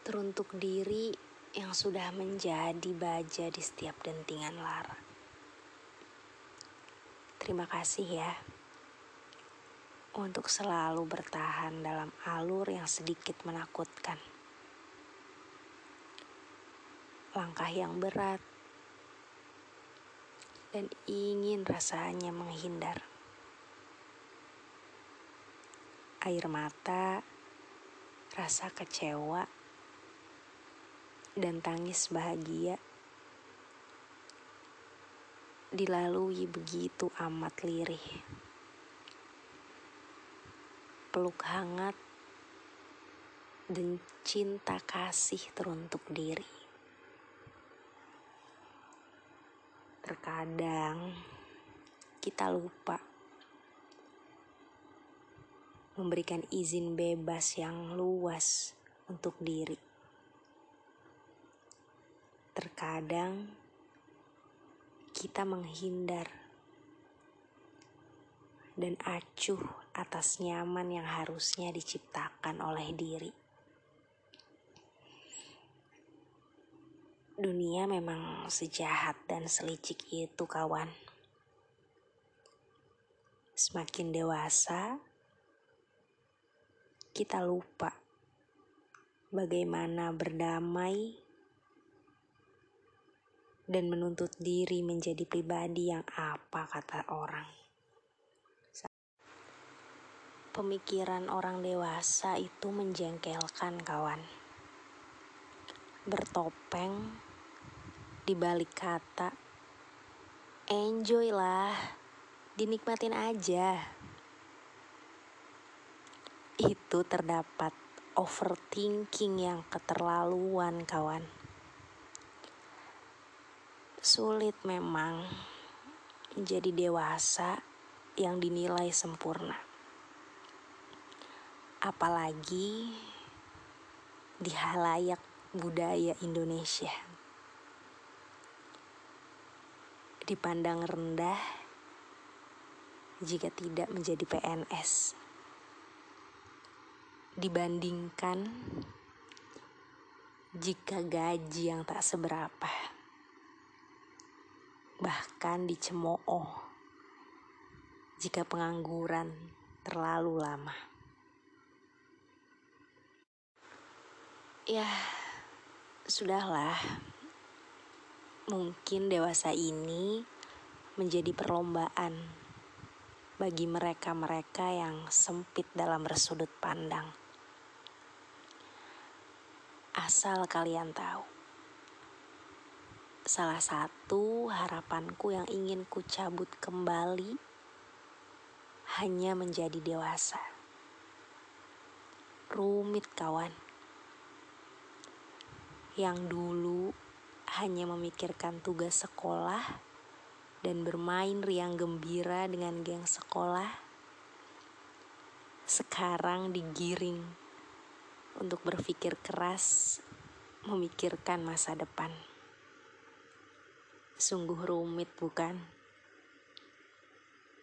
teruntuk diri yang sudah menjadi baja di setiap dentingan lara. Terima kasih ya untuk selalu bertahan dalam alur yang sedikit menakutkan. Langkah yang berat dan ingin rasanya menghindar. Air mata, rasa kecewa, dan tangis bahagia dilalui begitu amat lirih. Peluk hangat dan cinta kasih teruntuk diri. Terkadang kita lupa memberikan izin bebas yang luas untuk diri. Terkadang kita menghindar dan acuh atas nyaman yang harusnya diciptakan oleh diri. Dunia memang sejahat dan selicik itu, kawan. Semakin dewasa, kita lupa bagaimana berdamai dan menuntut diri menjadi pribadi yang apa kata orang. Pemikiran orang dewasa itu menjengkelkan, kawan. Bertopeng di balik kata, enjoy lah, dinikmatin aja itu terdapat overthinking yang keterlaluan, kawan. Sulit memang menjadi dewasa yang dinilai sempurna. Apalagi di halayak budaya Indonesia. Dipandang rendah jika tidak menjadi PNS dibandingkan jika gaji yang tak seberapa. Bahkan dicemooh jika pengangguran terlalu lama. Ya, sudahlah. Mungkin dewasa ini menjadi perlombaan bagi mereka-mereka yang sempit dalam bersudut pandang. Asal kalian tahu, salah satu harapanku yang ingin ku cabut kembali hanya menjadi dewasa. Rumit kawan. Yang dulu hanya memikirkan tugas sekolah dan bermain riang gembira dengan geng sekolah. Sekarang digiring untuk berpikir keras, memikirkan masa depan. Sungguh rumit, bukan?